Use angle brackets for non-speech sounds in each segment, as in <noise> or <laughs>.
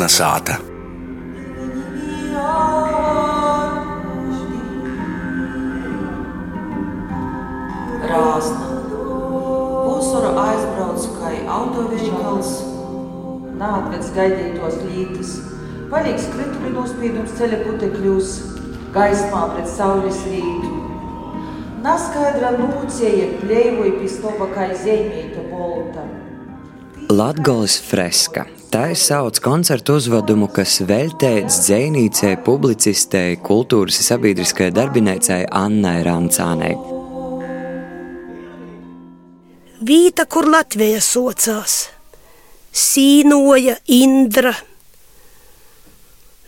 Kalnasāta. Rāzna. Pusura aizbrauc kā autoveikals, nākamais gaidītos lītas. Palīgs krituļu nospīdums ceļa putekļos, gaismā pret saules rītu. Naskaidra nūcēja pļēvoja pistova kā zeimīta Latgolas freska. Tā ir sauc koncertu uzvedumu, kas veltēts dzēnīcei, publicistei, kultūras sabiedriskajai darbinēcei Annai Rancānei. Vīta, kur Latvija socās, sīnoja Indra,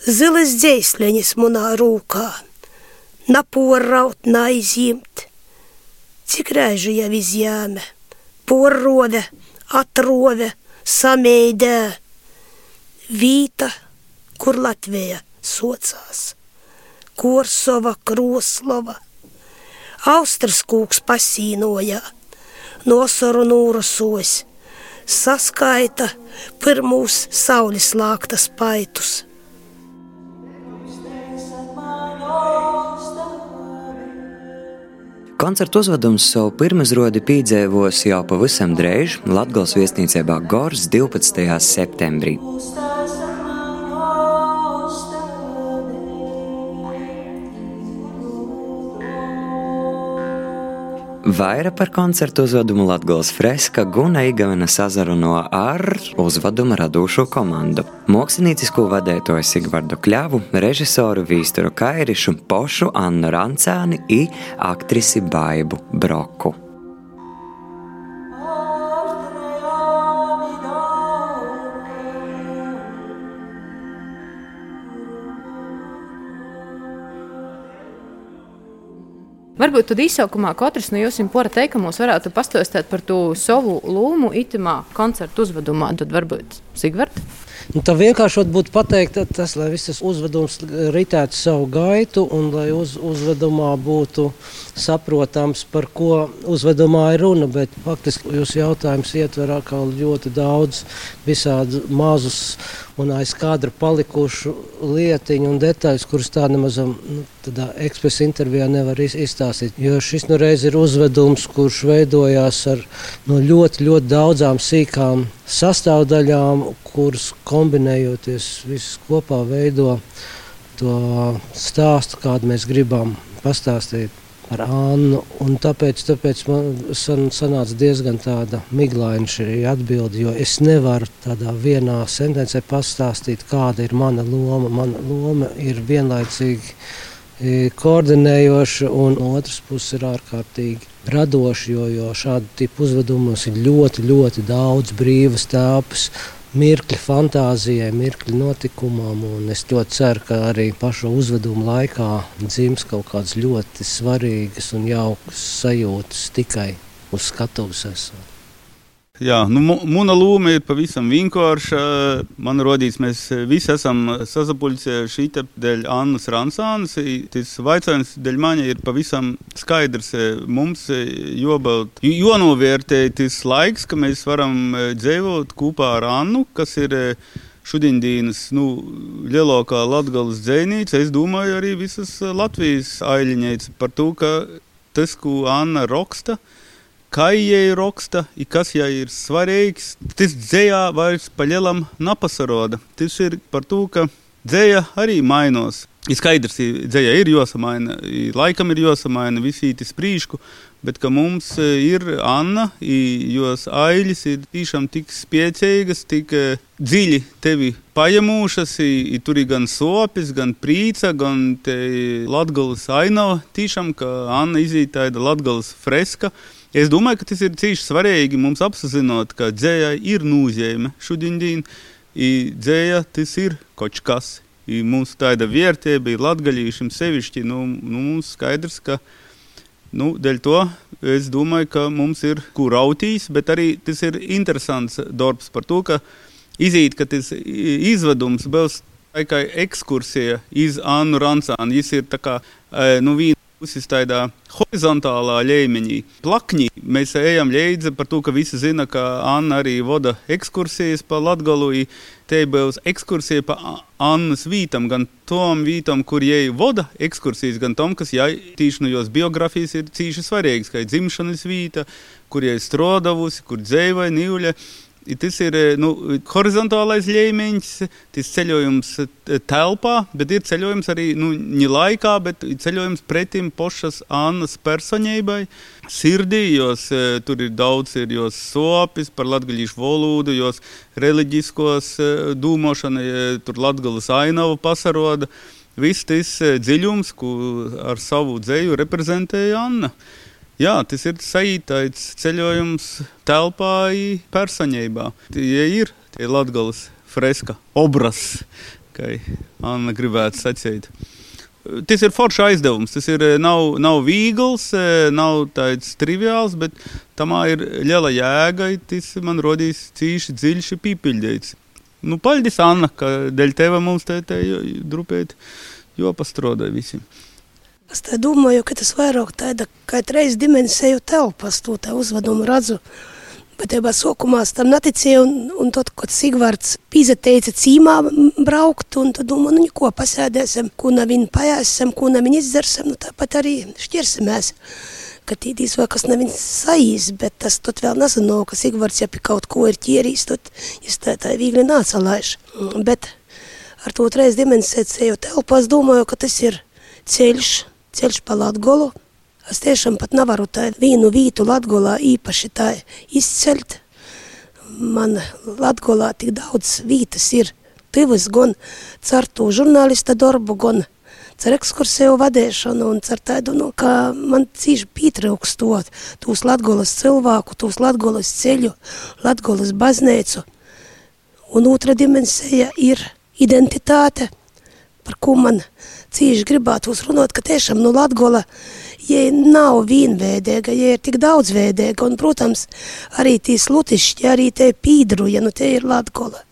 zilas dzēsleņas munā rūkā, naporraut, naizjimt, cik reiži jau izjāme, porrove, atrove, sameidē, vīta, kur Latvija socās, Korsova, Kroslova, Austras kūks pasīnojā nosaru nūrasos, saskaita pirmūs saules lāktas paitus. Koncertu uzvedums savu pirmizrodi piedzīvos jau pavisam drīz Latvijas viesnīcībā Gors 12. septembrī. Vairāk par koncertu uzvedumu Latvijas freska Guna Igavena sazaruno ar uzveduma radošo komandu. Māksliniecisko vadītāju Sigvardu Kļavu, režisoru Vīsturu Kairišu, Pošu Annu Rancāni un aktrisi Baibu Broku. Varbūt tad izsaukumā katrs no jums pora teikumos varētu pastāstīt par to savu lomu itimā koncertu uzvedumā. Tad varbūt Sigvard. Nu, tā vienkārši būtu pateikt, tas, lai viss uzvedums ritētu savu gaitu un lai uz, uzvedumā būtu saprotams, par ko uzvedumā ir runa. Bet faktiski jūsu jautājums ietver ļoti daudz visādi mazus un aiz kadra palikušu lietiņu un detaļas, kuras tā nemaz nu, tādā ekspresa intervijā nevar izstāstīt. Jo šis nu reiz ir uzvedums, kurš veidojās ar no ļoti, ļoti daudzām sīkām sastāvdaļām, kuras kombinējoties visas kopā veido to stāstu, kādu mēs gribam pastāstīt par Annu. Tāpēc, tāpēc man san, sanāca diezgan tāda miglaina šī atbilde, jo es nevaru tādā vienā sentencē pastāstīt, kāda ir mana loma. Mana loma ir vienlaicīgi koordinējoša, un otrs puses ir ārkārtīgi radoša, jo, jo šādu tipu uzvedumos ir ļoti, ļoti daudz brīvas telpas. Mirkļa fantāzijai, mirkļa notikumam, es ļoti ceru, ka arī pašu uzvedumu laikā dzims kaut kādas ļoti svarīgas un jaukas sajūtas tikai uz skatuves esot. Jā, nu, mana loma ir pavisam vienkārša. Man rodīs, mēs visi esam sasapuļķējuši dēļ Annas Ransānas. Tas vaicājums dēļ maņa ir pavisam skaidrs. Mums jobalt, jonovērtē tas laiks, ka mēs varam dzīvot kopā ar Annu, kas ir šodienas nu, lielākā latgales dzēnīca. Es domāju arī visas Latvijas aiļiņēts par to, ka tas, ko Anna raksta, kā jai raksta, kas jai ir svarīgs. Tas dzējā vairs palielam napasaroda. Tas ir par to, ka dzēja arī mainos. Ir skaidrs, ka dzēja ir jāsamaina, laikam ir jāsamaina visi tas prīšku, bet ka mums ir Anna, jos aiļas ir tiešām tik spēcīgas, tik dziļi tevi pajamūšas, tur ir gan sopis, gan prīca, gan latgalas ainava. Tiešām, ka Anna izīta tāda latgalas freska. Es domāju, ka tas ir cīši svarīgi mums apzināt, ka dzējai ir nozīme šodien. Dzēja tas ir kaut kas. I mums tāda vērtība ir latgaļīšiem sevišķi. Nu, nu, mums skaidrs, ka nu, dēļ to es domāju, ka mums ir kur autīs, bet arī tas ir interesants darbs par to, ka izīt, ka tas izvedums būs tikai ekskursija iz Annu Rancānu. Viņš ir tā kā, nu, vīna Uz tādā horizontālā līmenī, plakņī mēs ejam līdzi par to, ka visi zina, ka Anna arī vada ekskursijas pa Latgalui. Te būs ekskursija pa Annas vītam, gan tom vītam, kur jai vada ekskursijas, gan tom, kas jai tīši no jos biografijas ir cīši svarīgs, kā dzimšanas vīta, kur jai strodavusi, kur dzēvoja Nīļa. Tas ir nu, horizontālais līmenis, tas ceļojums telpā, bet ir ceļojums arī nu, ne laikā, bet ceļojums pretim pašas Annas personībai, sirdī, jos tur ir daudz, ir jos sopis par latgaļīšu valodu, jos reliģiskos dūmošana, tur latgalas ainavu pasaroda. Viss tas dziļums, ko ar savu dzēju reprezentēja Anna. Jā, tas ir saītaits ceļojums telpā, personībā. Tie ir tie latgales freska obras, kā Anna gribētu sacīt. Tas ir foršs aizdevums. Tas ir, nav, nav viegls, nav tāds triviāls, bet tam ir liela jēga. Tas man rodīs cīši dziļš pīpiļdēts. Nu, paldies, Anna, ka dēļ tevi mums te, te drupēt jopastrodai visiem. Es domāju, ka tas vairāk tāda kā reizes dimensiju telpas, to tā uzvedumu redzu. Bet jau sākumā tam neticēju, un, un tad, kad Sigvards Pīze teica cīmā braukt, un tad domāju, nu, ko pasēdēsim, ko nav pajāsim, ko nav izdzersim, nu tāpat arī šķirsimies. Ka tīdīs vai kas nav sajīs, bet tas tad vēl nezinu, ka Sigvards, ja pie kaut ko ir ķierīs, tad es tā tā viegli nācalaišu. Bet ar to reiz dimensiju telpas domāju, ka tas ir ceļš, ceļš pa Latgolu. Es tiešām pat nevaru tādu vienu vītu Latgolā īpaši tā izceļt. Man Latgolā tik daudz vītas ir tivas gan caur to žurnālista darbu, gan caur ekskursiju vadīšanu un caur tādu, nu, ka man cīši pietrūkstot tūs Latgolas cilvēku, tūs Latgolas ceļu, Latgolas baznīcu. Un otra dimensija ir identitāte, par ko man cīši gribētu uzrunāt, ka tiešām nu, Latgola ja nav vienveidīga, ja ir tik daudzveidīga, un, protams, arī tie slutišķi, arī tie pīdruja, nu tie ir Latgola.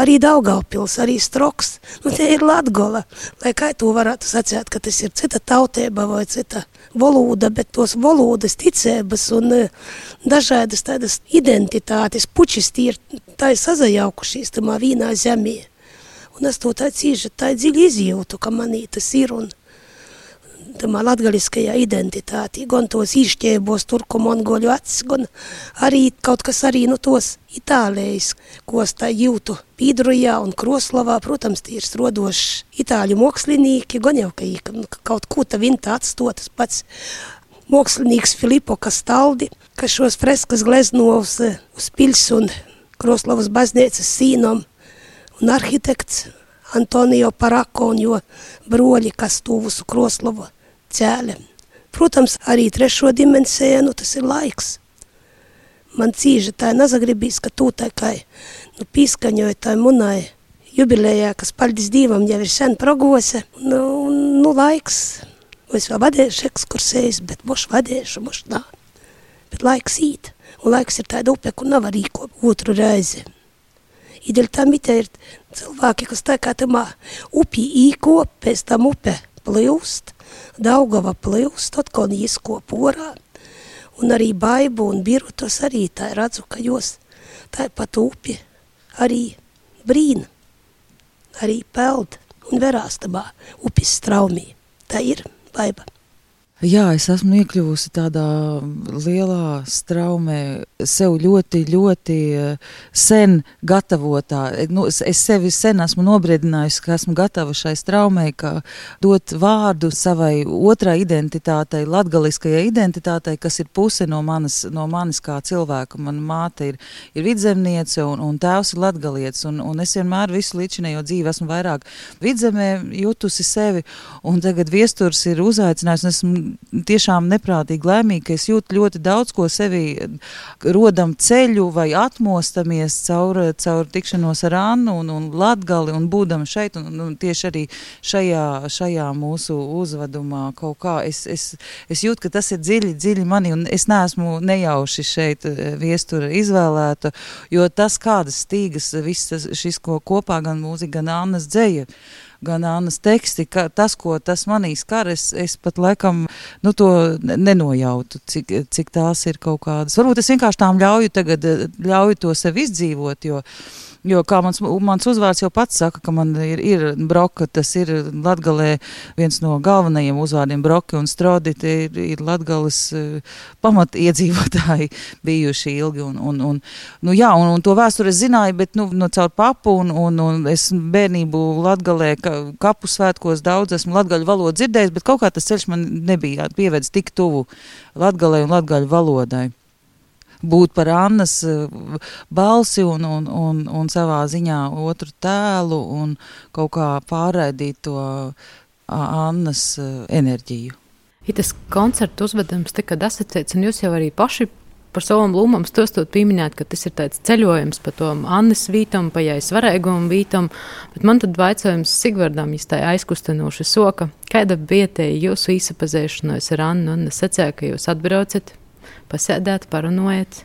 Arī Daugavpils, arī Stroks, nu tie ir Latgola. Lai kā tu varētu sacēt, ka tas ir cita tautība vai cita valoda, bet tos valodas, ticības un uh, dažādas tādas identitātes, pučis tie ir tā sazajaukušies tamā vienā zemē. Un es to tā cīši, tā dziļi izjūtu, ka manī tas ir un tamā latgaliskajā identitātī, gan tos izšķēbos turku mongoļu acis, gan arī kaut kas arī no tos Itālijas, ko es tā jūtu Pīdrujā un Kroslavā, protams, tie ir strodoši itāļu mokslinieki, gan jau, ka, ka kaut ko tā vinta atstot, tas pats mākslinieks Filipo Kastaldi, kas šos freskas glezno uz, uz pils un Kroslavas baznīcas sīnom un arhitekts Antonio Parako un jo broļi, kas tuvus Kroslavu cēlē. Protams, arī trešo dimensiju, nu tas ir laiks. Man cīži tā nezagribīs, ka tu tā kā nu, pīskaņoja tā munai jubilējā, kas paldies Dievam jau ir sen progose. Nu, nu laiks, es vēl vadīšu ekskursējas, bet mošu vadīšu, mošu nā. Bet laiks īt, un laiks ir tāda upe, kur nav arī ko otru reizi. Ideļ tam itē ir cilvēki, kas tā kā tamā upī īkop, pēc tam upe plīvst, Daugava plīvst, atkal izkop porā, un arī baibu un birutos arī tā redzu, ka jūs tā pat upi arī brīna, arī peld un verās tamā upis straumī. Tā ir baiba. Jā, es esmu iekļuvusi tādā lielā straumē, sev ļoti, ļoti eh, sen gatavotā. Nu, es sevi sen esmu nobriedinājusi, ka esmu gatava šai straumē, ka dot vārdu savai otrai identitātei, latgaliskajai identitātei, kas ir puse no manas, no manis kā cilvēka. Mana māte ir, ir vidzemniece un, un tēvs ir latgalietis, un, un es vienmēr visu līdzinējo dzīvi esmu vairāk vidzemē jutusi sevi, un tagad viesturs ir uzaicinājis, un esmu tiešām neprātīgi laimīgi, ka es jūtu ļoti daudz ko sevi rodam ceļu vai atmostamies caur, caur tikšanos ar Annu un, un Latgali un būdam šeit un, un tieši arī šajā, šajā mūsu uzvedumā kaut kā. Es, es, es jūtu, ka tas ir dziļi, dziļi mani un es neesmu nejauši šeit eh, viestura izvēlēta, jo tas kādas stīgas, viss šis ko kopā gan mūzika, gan Annas dzēja gan Annas teksti, ka tas, ko tas manī skar, es, es pat laikam, nu, to nenojautu, cik, cik tās ir kaut kādas. Varbūt es vienkārši tām ļauju tagad, ļauju to sev izdzīvot, jo Jo, kā mans, mans uzvārds jau pats saka, ka man ir, ir broka, tas ir Latgalē viens no galvenajiem uzvārdiem broki un strodi, tie ir, ir Latgales uh, pamat iedzīvotāji <laughs> bijuši ilgi. Un, un, un, nu, jā, un, un to vēsturi es zināju, bet, nu, no caur papu un, un, un es bērnību Latgalē ka, kapu svētkos daudz esmu latgaļu valodu dzirdējis, bet kaut kā tas ceļš man nebija pievedis tik tuvu Latgalē un latgaļu valodai būt par Annas eh, balsi un, un, un, un savā ziņā otru tēlu un kaut kā pārraidīt to Annas eh, enerģiju. Ja tas koncertu uzvedums tika asociēts, un jūs jau arī paši par savam lūmām stostot pieminēt, ka tas ir tāds ceļojums pa to Annas vītam, pa jai svarēgumu vītam, bet man tad vaicājums Sigvardam, ja tā aizkustinoša soka, kāda bija tie jūsu īsapazēšanos ar Annu, un es secēju, ka jūs atbraucat pasēdēt, parunājot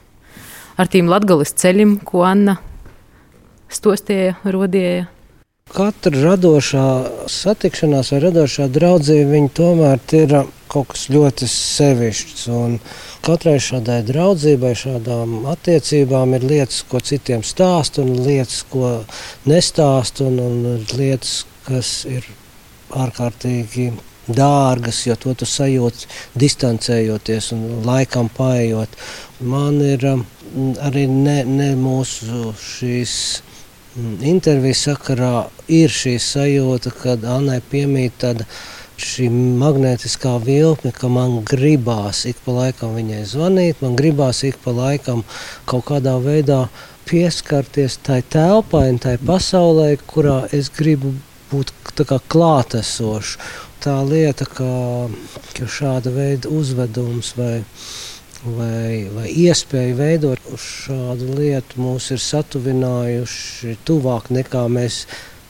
ar tiem latgabalas ceļiem, ko Anna stostīja, rodīja. Katra radošā satikšanās vai radošā draudzība, tomēr ir kaut kas ļoti sevišķs. Katrai šādai draudzībai, šādām attiecībām ir lietas, ko citiem stāst, un lietas, ko nestāst, un, un lietas, kas ir ārkārtīgi dārgas, jo to tu sajūti distancējoties un laikam paiet. Man ir um, arī ne, ne mūsu šīs mm, intervijas sakarā ir šī sajūta, kad Annai piemīt tāda šī magnētiskā vilkme, ka man gribās ik pa laikam viņai zvanīt, man gribās ik pa laikam kaut kādā veidā pieskarties tai telpai un tai pasaulē, kurā es gribu būt klātesošs tā lieta, ka, ka šāda veida uzvedums vai, vai, vai iespēja veidot šādu lietu mūs ir satuvinājuši tuvāk nekā mēs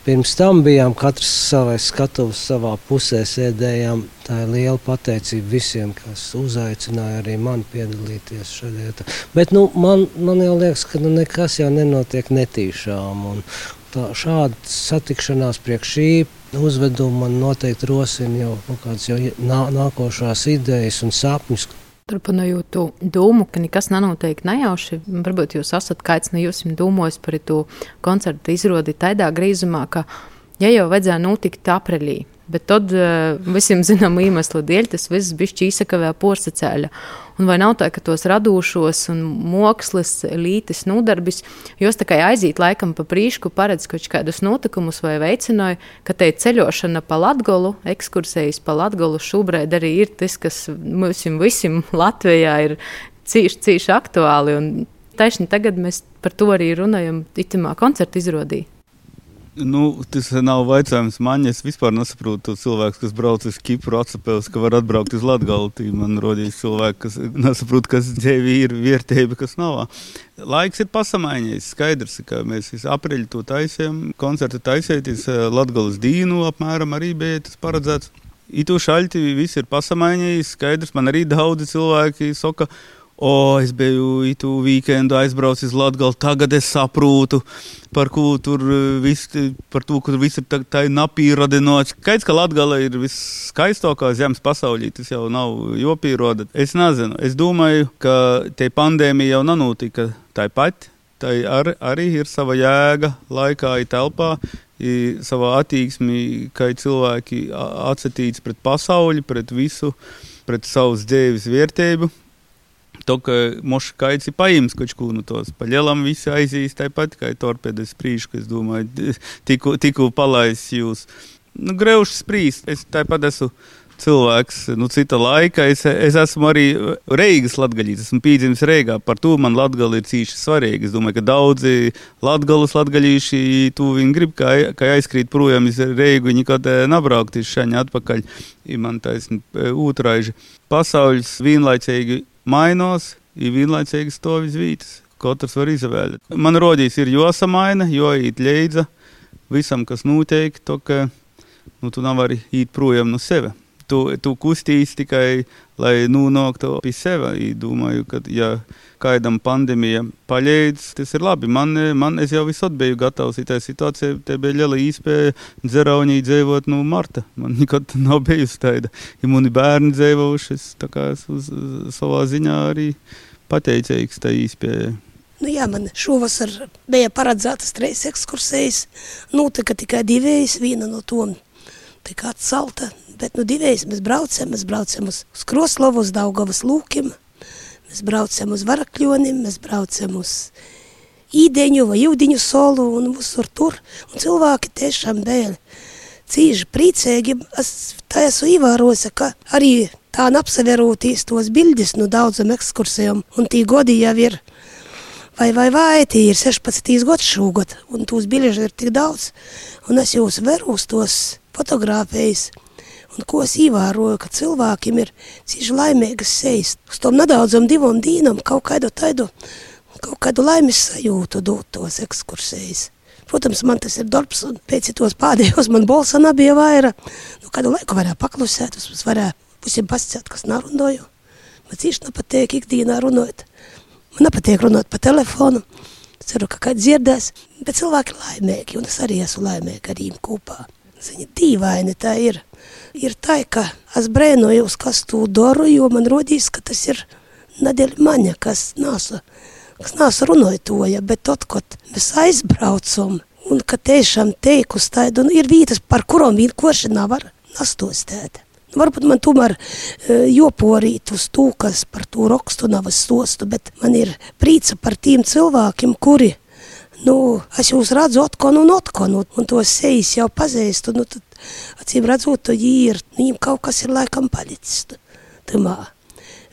pirms tam bijām. Katrs savai skatuves savā pusē sēdējām. Tā ir liela pateicība visiem, kas uzaicināja arī mani piedalīties šajā lietā. Bet nu, man, man jau liekas, ka nu, nekas jau nenotiek netīšām. Un, tā, šāda satikšanās priekš šī uzveduma man noteikti rosina jau kaut kādas jau nā, nākošās idejas un sapņus. Turpinot to domu, ka nekas nenotiek nejauši, varbūt jūs esat kāds no jums domājis par to koncertu izrādi tādā grīzumā, ka, ja jau vajadzēja notikt aprīlī, Bet tad uh, visiem zināmu iemeslu dēļ tas viss bija īsakavē porcelāna. Un vai nav tā, ka tos radošos un mākslas lītes nodarbis, jūs tā kā aiziet laikam pa prīšku, paredz kaut kādus notikumus vai veicināja, ka te ceļošana pa Latgolu, ekskursijas pa Latgolu šobrīd arī ir tas, kas mums visiem <laughs> Latvijā ir cīši, cīši aktuāli. Un taisni tagad mēs par to arī runājam itamā koncerta izrodī. Nu, tas nav jautājums man. Es vispār nesaprotu cilvēku, kas brauc uz Kipru, atcepēs, ka var atbraukt uz Latviju. Man rodīs cilvēki, kas nesaprot, kas dzīve ir vērtība, kas nav. Laiks ir pasamainījis. Skaidrs, ka mēs aprīļā to taisījām. Koncerta taisīties Latvijas dīnu apmēram arī bija tas paredzēts. Itu šaļķi viss ir pasamainījis. Skaidrs, man arī daudzi cilvēki saka, O, es biju itu weekendu aizbraucis uz Latviju. Tagad es saprotu, par ko tur eh, viss, to, kur viss ir tā, tā napīradinots. Skaidrs, ka Latvija ir viskaistākā zemes pasaulī. Tas jau nav jopīroda. Es nezinu. Es domāju, ka te pandēmija jau nenotika tāpat. Tā ar, arī ir sava jēga laikā, telpā, savā attieksmē, kā cilvēki atsatīts pret pasauli, pret visu, pret savas dzīves vērtību. Только может кайти paņems kaut ko no tos. Pa lielam visi aizies tāpat, kā torpēdas sprīž, kas domāju, <laughs> tikko, tikko palaists jūs. Nu, greušs sprīst. Es tāpat esmu cilvēks, nu, cita laika. Es, es esmu arī Reigas latgaļīts, esmu pīdzimis Reigā. Par to man latgali ir cīši svarīgi. Es domāju, ka daudzi latgalus latgaļīši, tu viņi grib, kā, kā aizkrīt projām iz Reigu, viņi kaut nabraukt iz šaņa atpakaļ. I man taisni ūtraiži. Pasaules vienlaicīgi mainos, ir vienlaicīgi stāv izvītas. Katrs var izvēlēt. Man rodīs ir jāsamaina, jo īt līdzi visam, kas notiek, to, ka nu, tu nevari īt projām no sevis. Tu, tu kustīs tikai, lai nonāktu pie sevi. Domāju, ka, ja kādam pandēmija paļēdz, tas ir labi. Man, man jau visot biju gatavs į tą situaciją, te bija liela iespēja dzeraunī dzīvot no marta. Man nekad nav bijusi tāda. Ja mani bērni dzīvojuši, tā kā es uz, uz savā ziņā arī pateicīgs tā iespēja. Nu jā, man šovasar bija paredzētas trīs ekskursijas. Notika tikai divējas, viena no tom tika atcelta. Bet nu divējas mēs braucam, mēs braucam uz, uz Kroslovu, uz Daugavas lūkim. Mēs braucam uz Varakļonim, mēs braucam uz Īdeņu vai Jūdiņu solu un visur tur. Un cilvēki tiešām bija cīži priecīgi. Es tā esmu ievērojusi, ka arī tā apseverotīs tos bildes no daudzam ekskursijām. Un tī godi jau ir, vai, vai, vai, tī ir 16 gads šogad. Un tos bilžu ir tik daudz. Un es jūs veru uz tos fotografējas. Un ko es ievēroju, ka cilvēkiem ir cīši laimīgas sejas. Uz tom nedaudzam divam dīnam kaut kādu taidu, kaut kādu laimes sajūtu dot tos ekskursijas. Protams, man tas ir darbs, un pēc tos pēdējos man bolsa nebija vaira. Nu, kādu laiku varēja paklusēt, es varēju visiem pasciet, kas narundoju. Man cīši nepatīk ikdienā runāt. Man nepatīk runāt pa telefonu. Ceru, ka kāds dzirdēs, bet cilvēki laimīgi, un es arī esmu laimīgi ar viņiem kopā. Viņa dīvaini tā ir ir tā, ka es brēnojos, kas to daru, jo man rodīs, ka tas ir nedēļa maņa, kas nāsa, kas nāsa runājoja, bet tad, kad mēs aizbraucam, un ka tiešām teikus tādu, un ir vietas, par kurām vienkārši nevar nastostēt. Varbūt man tomēr e, joporīt uz to, kas par to rakstu nav stostu, bet man ir prīca par tiem cilvēkiem, kuri nu, es jūs redzu atkal un atkal, un, tos sejas jau pazīstu, nu, tad, acīm redzot, to ir, viņiem kaut kas ir laikam palicis tamā.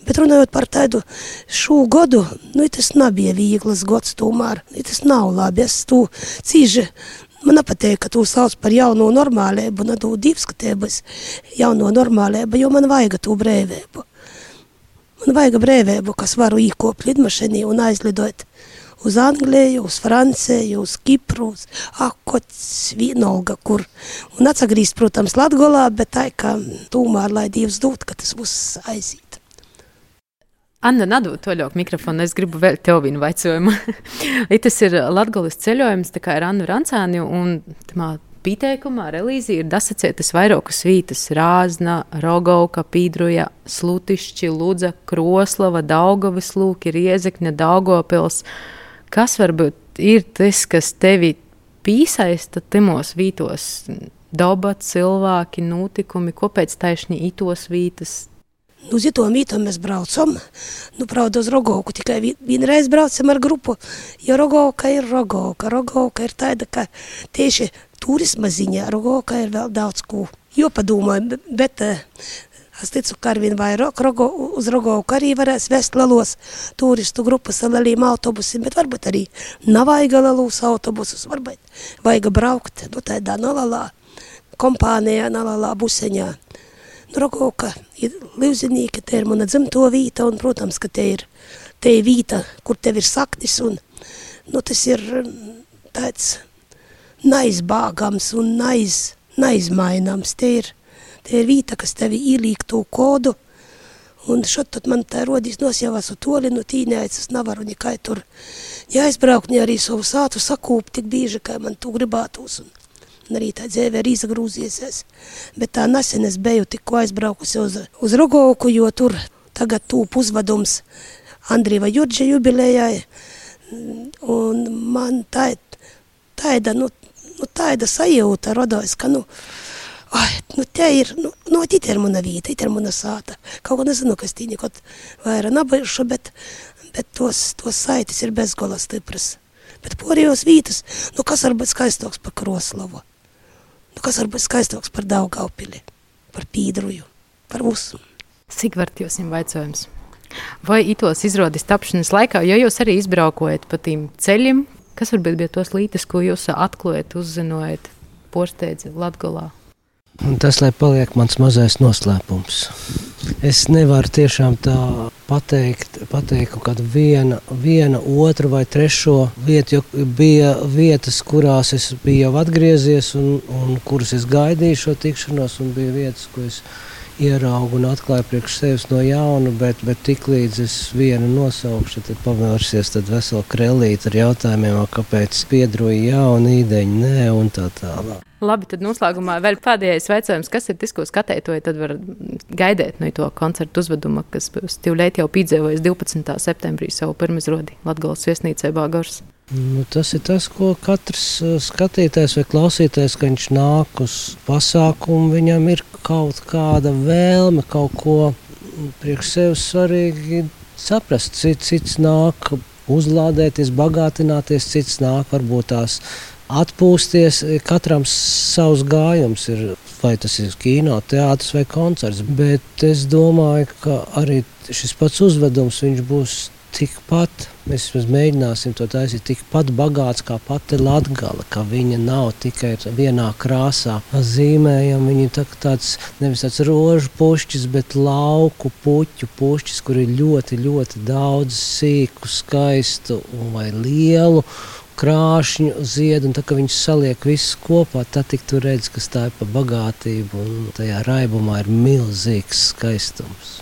Bet runājot par tādu šo gadu, nu, tas nebija vieglas gods tomēr, nu, tas nav labi, es to cīži, man nepatīk, ka tu sauc par jauno normālību, ne tu divskatības jauno normālību, jo man vajag to brēvēbu. Man vajag brēvēbu, kas varu īkopt lidmašīnī un aizlidot uz Angliju, uz Franciju, uz Kipru, uz Akots, vienalga, kur. Un atsagrīst, protams, Latgolā, bet tā, ka tūmār, lai Dievs dūt, ka tas būs aiziet. Anna, nedod to ļauk mikrofonu, es gribu vēl tev vienu vaicojumu. <laughs> tas ir Latgolas ceļojums, tā kā ir Anna tamā pieteikumā relīzija ir dasacētas vairākas vītas - Rāzna, Rogauka, Pīdruja, Slutišķi, Ludza, Kroslava, Daugavas lūki, Riezekņa, Daugopils. Kas varbūt ir tas, kas tevi piesaista timos vītos? Daba, cilvēki, notikumi, kāpēc taisni itos vītas? Nu, uz to mītu mēs braucam. Nu, pravda, uz Rogovku tikai vienreiz braucam ar grupu, jo Rogovka ir Rogovka. Rogovka ir tāda, ka tieši turisma ziņā Rogovka ir vēl daudz ko. Jo padomāju, bet Es ticu, ka arvien vairāk rogo, uz Rogovu arī varēs vest lielos turistu grupas ar lieliem autobusiem, bet varbūt arī nav vajag lielos autobusus, varbūt vajag braukt nu, tādā nalālā kompānijā, nalālā buseņā. Nu, Rogovka ir livzinīka, te ir mana dzimto vīta, un, protams, ka te ir, te ir vīta, kur tev ir saknis, un nu, tas ir tāds naizbāgams un naiz, naizmainams. Te ir Te ir vieta, kas tevi ielīk to kodu, un šot man tā rodīs nosjavās uz toli, nu tīņājas, es nevaru nekai tur jāizbraukt, ne arī savu sātu sakūp tik bīži, kā man tu gribātos, un, un arī tā dzēve ir izgrūziesies. Bet tā nesen es biju tikko aizbraukusi uz, uz Rogovku, jo tur tagad tūp uzvadums Andrīva Jurģa jubilējai, un man tā, tāda, nu, nu, tāda sajūta rodas, ka, nu, ai, nu te ir, nu, nu te ir mana vieta, ir mana sāta. Kaut ko nezinu, kas tī nekot vairāk nabajuši, bet, bet tos, tos saites ir bezgola stipras. Bet porījos vītas, nu kas var būt skaistoks par Kroslavu? Nu kas var būt skaistoks par Daugaupili, par Pīdruju, par Usu? Sigvart, jūs jums vaicājums. Vai itos izrādes tapšanas laikā, jo jūs arī izbraukojat pa tiem ceļiem, kas varbūt bija tos lītes, ko jūs atklājat, uzzinojat, porsteidzi Latgolā? Un tas, lai paliek mans mazais noslēpums. Es nevaru tiešām tā pateikt, kaut kādu viena, viena, otru vai trešo vietu, jo bija vietas, kurās es biju jau atgriezies un, un kuras es gaidīju šo tikšanos, un bija vietas, ko es ieraugu un atklāju priekš sevis no jauna, bet, bet tik līdz es vienu nosaukšu, tad pavērsies tad vesela krelīte ar jautājumiem, kāpēc piedroja jauni īdeņi, nē, un tā tālāk. Labi, tad noslēgumā vēl pēdējais jautājums, kas ir tas, ko skatētoji, tad var gaidīt no to koncertu uzveduma, kas Stīvlēt jau piedzīvojas 12. septembrī savu pirmizrodi Latgales viesnīcē Bāgars. Nu, tas ir tas, ko katrs uh, skatītājs vai klausītājs, kad viņš nāk uz pasākumu, viņam ir kaut kāda vēlme kaut ko priekš sevis svarīgi saprast. Cits, cits nāk uzlādēties, bagātināties, cits nāk varbūt tās atpūsties. Katram savs gājums ir, vai tas ir kino, teātris vai koncerts. Bet es domāju, ka arī šis pats uzvedums būs tikpat, mēs mēģināsim to taisīt tikpat bagāts kā pati latgala, ka viņa nav tikai vienā krāsā zīmējama. Viņa tā, tāds nevis tāds rožu pušķis, bet lauku puķu pušķis, kur ir ļoti, ļoti daudz sīku, skaistu vai lielu krāšņu ziedu, un tā kā viņš saliek visus kopā, tad tik tu redz, kas tā ir pa bagātību, un tajā raibumā ir milzīgs skaistums.